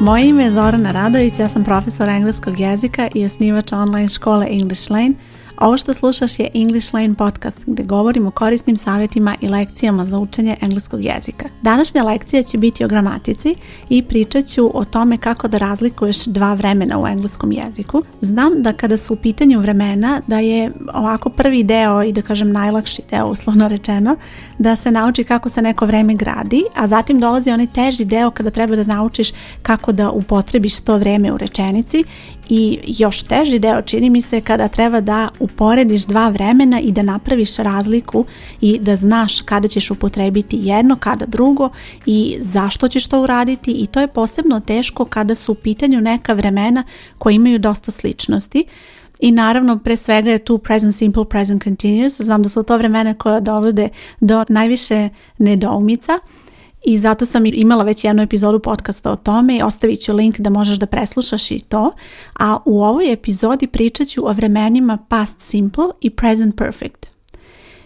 moje ime je Zorana Radović, ja sam profesor engleskog jezika i osnivač online škole English Lane, ovo što slušaš je English Lane Podcast gdje govorim o korisnim savjetima i lekcijama za učenje engleskog jezika. Današnja lekcija će biti o gramatici i pričat ću o tome kako da razlikuješ dva vremena u engleskom jeziku. Znam da kada su u pitanju vremena da je ovako prvi deo i da kažem najlakši deo uslovno rečeno da se nauči kako se neko vreme gradi, a zatim dolazi onaj teži deo kada treba da naučiš kako da upotrebiš to vreme u rečenici i još teži deo čini mi se kada treba da uporediš dva vremena i da napraviš razliku i da znaš kada ćeš upotrebiti jedno, kada drugo i zašto ćeš to uraditi i to je posebno teško kada su u pitanju neka vremena koja imaju dosta sličnosti. I naravno, pre svega je tu present simple, present continuous. Znam da su to vremena koja dovode do najviše nedoumica, i zato sam imala već jednu epizodu podcasta o tome i ostavit ću link da možeš da preslušaš i to. A u ovoj epizodi pričat ću o vremenima past simple i present perfect.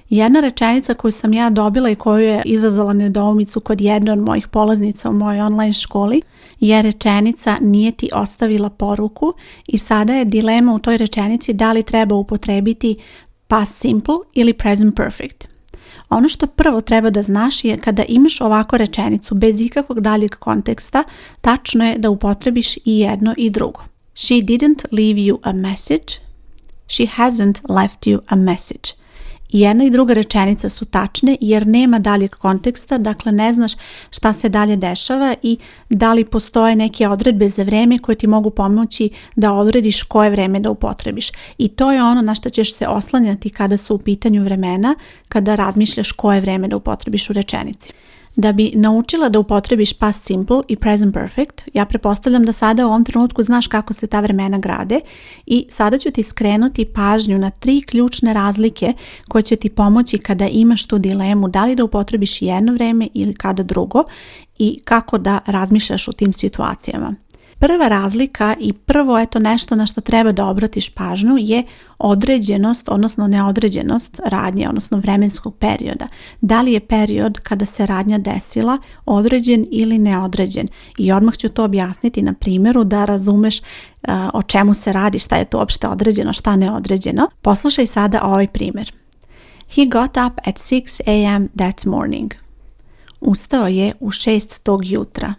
Jedna rečenica koju sam ja dobila i koju je izazvala nedoumicu kod jedne od mojih polaznica u mojoj online školi je rečenica nije ti ostavila poruku i sada je dilema u toj rečenici da li treba upotrebiti past simple ili present perfect. Ono što prvo treba da znaš je kada imaš ovako rečenicu bez ikakvog daljeg konteksta, tačno je da upotrebiš i jedno i drugo. She didn't leave you a message. She hasn't left you a message. I jedna i druga rečenica su tačne jer nema daljeg konteksta, dakle ne znaš šta se dalje dešava i da li postoje neke odredbe za vreme koje ti mogu pomoći da odrediš koje vreme da upotrebiš. I to je ono na što ćeš se oslanjati kada su u pitanju vremena, kada razmišljaš koje vreme da upotrebiš u rečenici. Da bi naučila da upotrebiš past simple i present perfect, ja prepostavljam da sada u ovom trenutku znaš kako se ta vremena grade i sada ću ti skrenuti pažnju na tri ključne razlike koje će ti pomoći kada imaš tu dilemu da li da upotrebiš jedno vreme ili kada drugo i kako da razmišljaš u tim situacijama. Prva razlika i prvo to nešto na što treba da obratiš pažnju je određenost, odnosno neodređenost radnje, odnosno vremenskog perioda. Da li je period kada se radnja desila određen ili neodređen? I odmah ću to objasniti na primjeru da razumeš o čemu se radi, šta je to uopšte određeno, šta neodređeno. Poslušaj sada ovaj primjer. He got up at 6 a.m. that morning. Ustao je u 6 tog jutra.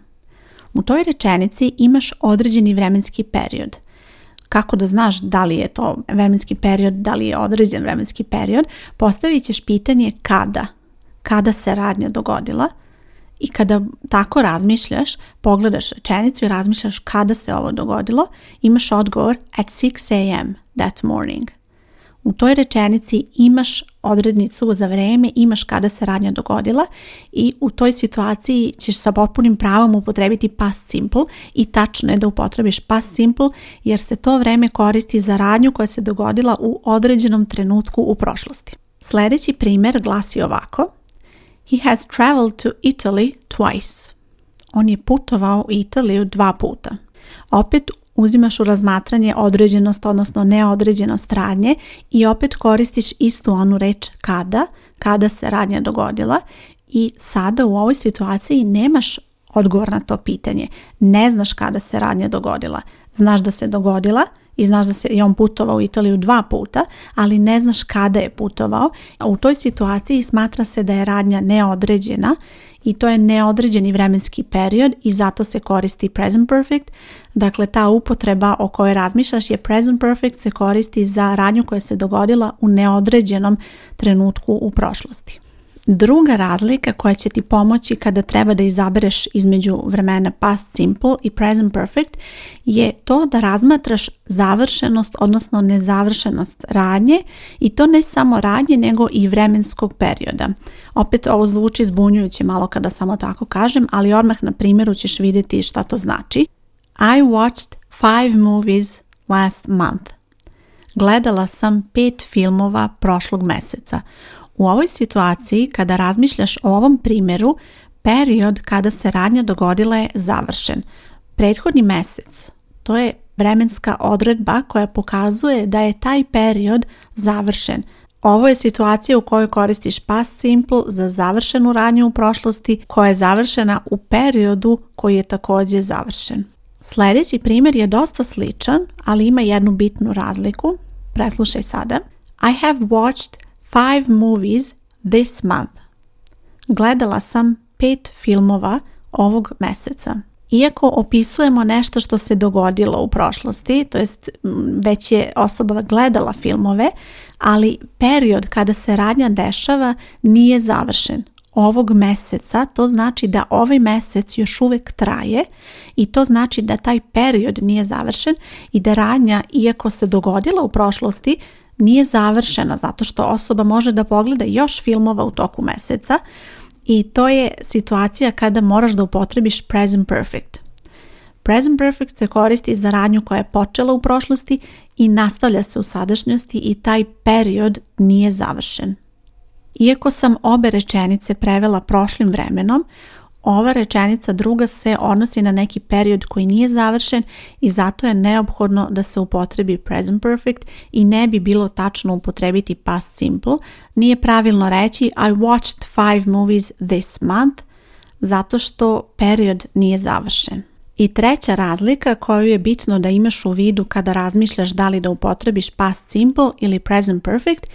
U toj rečenici imaš određeni vremenski period. Kako da znaš da li je to vremenski period, da li je određen vremenski period, postavit ćeš pitanje kada, kada se radnja dogodila i kada tako razmišljaš, pogledaš rečenicu i razmišljaš kada se ovo dogodilo, imaš odgovor at 6 a.m. that morning. U toj rečenici imaš odrednicu za vrijeme, imaš kada se radnja dogodila i u toj situaciji ćeš sa potpunim pravom upotrebiti past simple i tačno je da upotrebiš past simple jer se to vreme koristi za radnju koja se dogodila u određenom trenutku u prošlosti. Sljedeći primjer glasi ovako. He has traveled to Italy twice. On je putovao u Italiju dva puta. Opet uzimaš u razmatranje određenost, odnosno neodređenost radnje i opet koristiš istu onu reč kada, kada se radnja dogodila i sada u ovoj situaciji nemaš odgovor na to pitanje. Ne znaš kada se radnja dogodila. Znaš da se dogodila i znaš da se je on putovao u Italiju dva puta, ali ne znaš kada je putovao. U toj situaciji smatra se da je radnja neodređena i to je neodređeni vremenski period i zato se koristi present perfect. Dakle, ta upotreba o kojoj razmišljaš je present perfect se koristi za radnju koja se dogodila u neodređenom trenutku u prošlosti. Druga razlika koja će ti pomoći kada treba da izabereš između vremena past simple i present perfect je to da razmatraš završenost, odnosno nezavršenost radnje i to ne samo radnje nego i vremenskog perioda. Opet ovo zvuči zbunjujuće malo kada samo tako kažem, ali odmah na primjeru ćeš vidjeti šta to znači. I watched five movies last month. Gledala sam pet filmova prošlog meseca. U ovoj situaciji kada razmišljaš o ovom primjeru, period kada se radnja dogodila je završen. Prethodni mjesec, to je vremenska odredba koja pokazuje da je taj period završen. Ovo je situacija u kojoj koristiš past simple za završenu radnju u prošlosti koja je završena u periodu koji je također završen. Sljedeći primjer je dosta sličan, ali ima jednu bitnu razliku. Preslušaj sada. I have watched five movies this month. Gledala sam pet filmova ovog meseca. Iako opisujemo nešto što se dogodilo u prošlosti, to jest već je osoba gledala filmove, ali period kada se radnja dešava nije završen ovog meseca, to znači da ovaj mjesec još uvijek traje i to znači da taj period nije završen i da radnja, iako se dogodila u prošlosti, nije završena zato što osoba može da pogleda još filmova u toku meseca i to je situacija kada moraš da upotrebiš present perfect. Present perfect se koristi za radnju koja je počela u prošlosti i nastavlja se u sadašnjosti i taj period nije završen. Iako sam obe rečenice prevela prošlim vremenom, ova rečenica druga se odnosi na neki period koji nije završen i zato je neophodno da se upotrebi present perfect i ne bi bilo tačno upotrebiti past simple. Nije pravilno reći I watched five movies this month zato što period nije završen. I treća razlika koju je bitno da imaš u vidu kada razmišljaš da li da upotrebiš past simple ili present perfect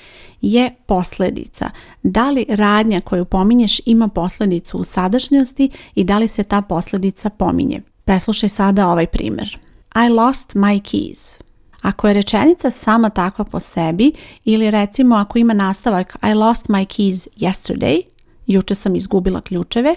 je posljedica. Da li radnja koju pominješ ima posljedicu u sadašnjosti i da li se ta posljedica pominje. Preslušaj sada ovaj primjer. I lost my keys. Ako je rečenica sama takva po sebi ili recimo ako ima nastavak I lost my keys yesterday, juče sam izgubila ključeve,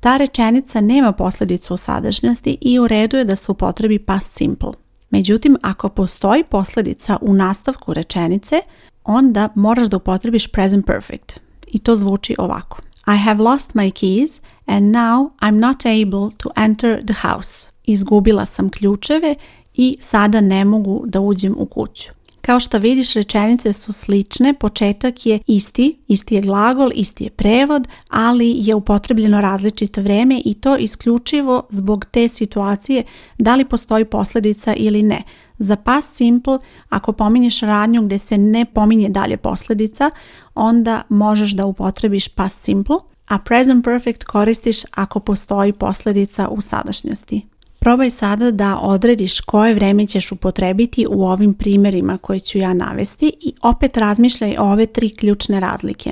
ta rečenica nema posljedicu u sadašnjosti i u redu je da se upotrebi past simple. Međutim, ako postoji posljedica u nastavku rečenice, onda moraš da upotrebiš present perfect. I to zvuči ovako. I have lost my keys and now I'm not able to enter the house. Izgubila sam ključeve i sada ne mogu da uđem u kuću. Kao što vidiš rečenice su slične, početak je isti, isti je glagol, isti je prevod, ali je upotrebljeno različito vrijeme i to isključivo zbog te situacije da li postoji posljedica ili ne. Za past simple, ako pominješ radnju gdje se ne pominje dalje posljedica, onda možeš da upotrebiš past simple, a present perfect koristiš ako postoji posljedica u sadašnjosti. Probaj sada da odrediš koje vreme ćeš upotrebiti u ovim primjerima koje ću ja navesti i opet razmišljaj o ove tri ključne razlike.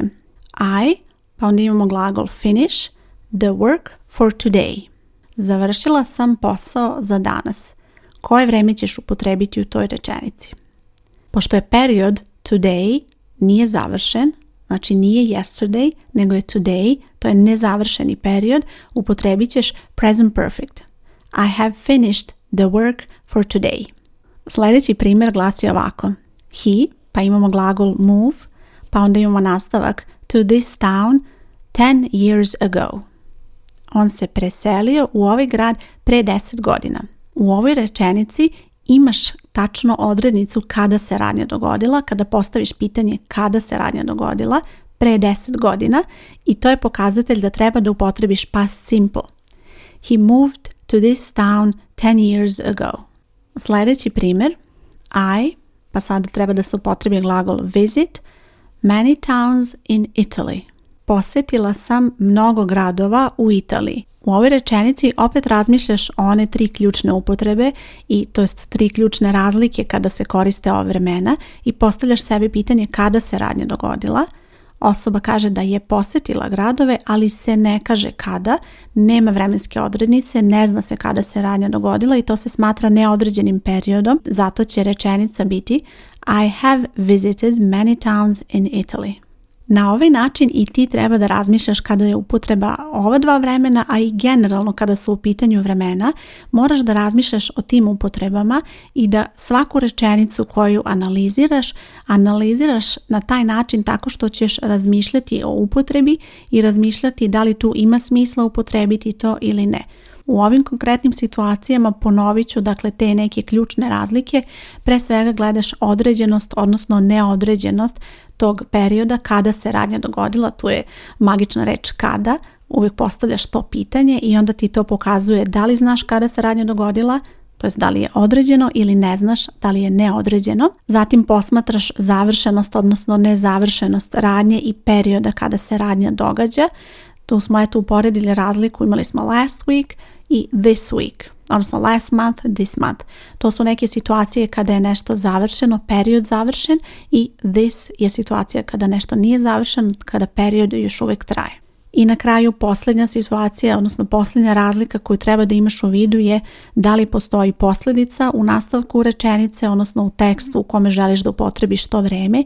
I, pa onda imamo glagol finish, the work for today. Završila sam posao za danas. Koje vreme ćeš upotrebiti u toj rečenici? Pošto je period today nije završen, znači nije yesterday, nego je today, to je nezavršeni period, upotrebit ćeš present perfect. I have finished the work for today. Sljedeći primjer glasi ovako. He, pa imamo glagol move, pa onda imamo nastavak to this town 10 years ago. On se preselio u ovaj grad pre 10 godina. U ovoj rečenici imaš tačno odrednicu kada se radnja dogodila, kada postaviš pitanje kada se radnja dogodila, pre 10 godina i to je pokazatelj da treba da upotrebiš past simple. He moved to this town 10 years ago. Sljedeći primjer, I, pa sada treba da se upotrebi glagol visit, many towns in Italy. Posjetila sam mnogo gradova u Italiji. U ovoj rečenici opet razmišljaš o one tri ključne upotrebe i to jest tri ključne razlike kada se koriste ova vremena i postavljaš sebi pitanje kada se radnja dogodila – Osoba kaže da je posjetila gradove, ali se ne kaže kada, nema vremenske odrednice, ne zna se kada se radnja dogodila i to se smatra neodređenim periodom, zato će rečenica biti I have visited many towns in Italy. Na ovaj način i ti treba da razmišljaš kada je upotreba ova dva vremena, a i generalno kada su u pitanju vremena, moraš da razmišljaš o tim upotrebama i da svaku rečenicu koju analiziraš, analiziraš na taj način tako što ćeš razmišljati o upotrebi i razmišljati da li tu ima smisla upotrebiti to ili ne. U ovim konkretnim situacijama ponovit ću dakle te neke ključne razlike. Pre svega gledaš određenost odnosno neodređenost tog perioda kada se radnja dogodila, tu je magična reč kada, uvijek postavljaš to pitanje i onda ti to pokazuje da li znaš kada se radnja dogodila, to jest da li je određeno ili ne znaš da li je neodređeno. Zatim posmatraš završenost, odnosno nezavršenost radnje i perioda kada se radnja događa. Tu smo eto uporedili razliku, imali smo last week i this week, odnosno last month, this month. To su neke situacije kada je nešto završeno, period završen i this je situacija kada nešto nije završeno, kada period još uvijek traje. I na kraju posljednja situacija, odnosno posljednja razlika koju treba da imaš u vidu je da li postoji posljedica u nastavku rečenice, odnosno u tekstu u kome želiš da upotrebiš to vrijeme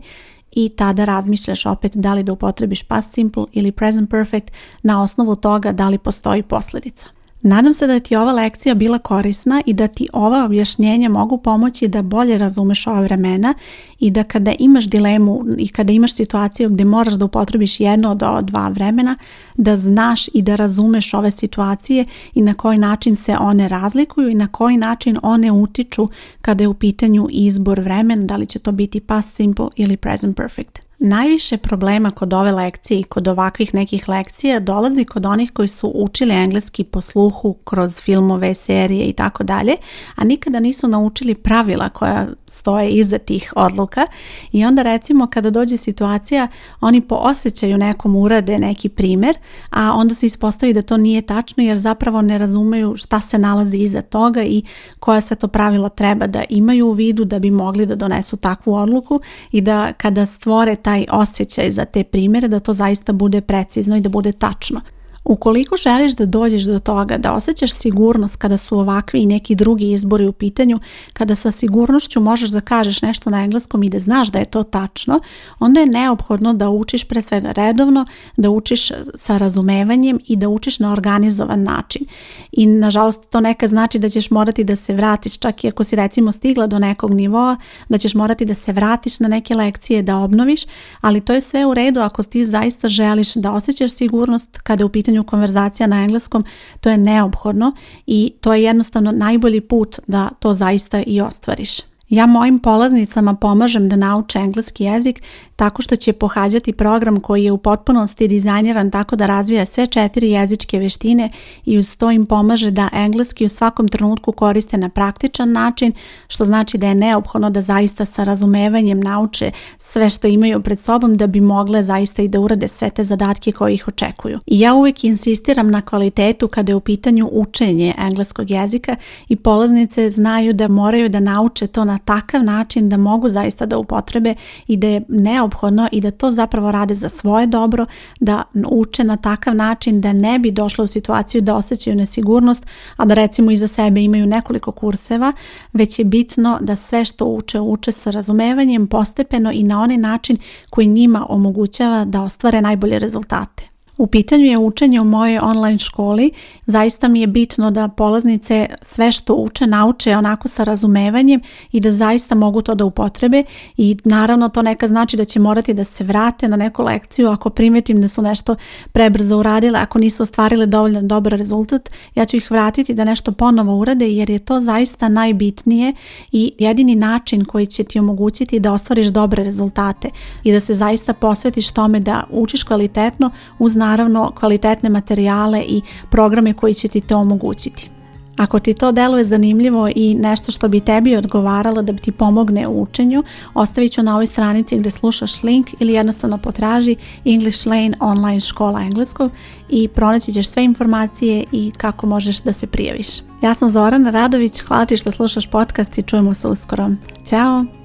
i tada razmišljaš opet da li da upotrebiš past simple ili present perfect na osnovu toga da li postoji posljedica. Nadam se da ti ova lekcija bila korisna i da ti ova objašnjenja mogu pomoći da bolje razumeš ova vremena i da kada imaš dilemu i kada imaš situaciju gdje moraš da upotrebiš jedno od ova dva vremena, da znaš i da razumeš ove situacije i na koji način se one razlikuju i na koji način one utiču kada je u pitanju izbor vremena, da li će to biti past simple ili present perfect. Najviše problema kod ove lekcije i kod ovakvih nekih lekcija dolazi kod onih koji su učili engleski po sluhu kroz filmove, serije i tako dalje, a nikada nisu naučili pravila koja stoje iza tih odluka i onda recimo kada dođe situacija oni po osjećaju nekom urade neki primjer, a onda se ispostavi da to nije tačno jer zapravo ne razumeju šta se nalazi iza toga i koja se to pravila treba da imaju u vidu da bi mogli da donesu takvu odluku i da kada stvore ta taj osjećaj za te primjere da to zaista bude precizno i da bude tačno. Ukoliko želiš da dođeš do toga da osjećaš sigurnost kada su ovakvi i neki drugi izbori u pitanju, kada sa sigurnošću možeš da kažeš nešto na engleskom i da znaš da je to tačno, onda je neophodno da učiš pre svega redovno, da učiš sa razumevanjem i da učiš na organizovan način. I nažalost to neka znači da ćeš morati da se vratiš, čak i ako si recimo stigla do nekog nivoa, da ćeš morati da se vratiš na neke lekcije, da obnoviš, ali to je sve u redu ako ti zaista želiš da osjećaš sigurnost kada je u pitanju konverzacija na engleskom, to je neophodno i to je jednostavno najbolji put da to zaista i ostvariš. Ja mojim polaznicama pomažem da nauče engleski jezik tako što će pohađati program koji je u potpunosti dizajniran tako da razvija sve četiri jezičke veštine i uz to im pomaže da engleski u svakom trenutku koriste na praktičan način, što znači da je neophodno da zaista sa razumevanjem nauče sve što imaju pred sobom da bi mogle zaista i da urade sve te zadatke koji ih očekuju. I ja uvijek insistiram na kvalitetu kada je u pitanju učenje engleskog jezika i polaznice znaju da moraju da nauče to na takav način da mogu zaista da upotrebe i da je neophodno neophodno i da to zapravo rade za svoje dobro, da uče na takav način da ne bi došlo u situaciju da osjećaju nesigurnost, a da recimo iza sebe imaju nekoliko kurseva, već je bitno da sve što uče, uče sa razumevanjem postepeno i na onaj način koji njima omogućava da ostvare najbolje rezultate. U pitanju je učenje u mojoj online školi. Zaista mi je bitno da polaznice sve što uče nauče onako sa razumevanjem i da zaista mogu to da upotrebe i naravno to neka znači da će morati da se vrate na neku lekciju ako primetim da su nešto prebrzo uradile, ako nisu ostvarile dovoljno dobar rezultat, ja ću ih vratiti da nešto ponovo urade jer je to zaista najbitnije i jedini način koji će ti omogućiti da ostvariš dobre rezultate i da se zaista posvetiš tome da učiš kvalitetno uz naravno kvalitetne materijale i programe koji će ti to omogućiti. Ako ti to deluje zanimljivo i nešto što bi tebi odgovaralo da bi ti pomogne u učenju, ostavit ću na ovoj stranici gdje slušaš link ili jednostavno potraži English Lane online škola engleskog i pronaći ćeš sve informacije i kako možeš da se prijaviš. Ja sam Zorana Radović, hvala ti što slušaš podcast i čujemo se uskoro. Ćao!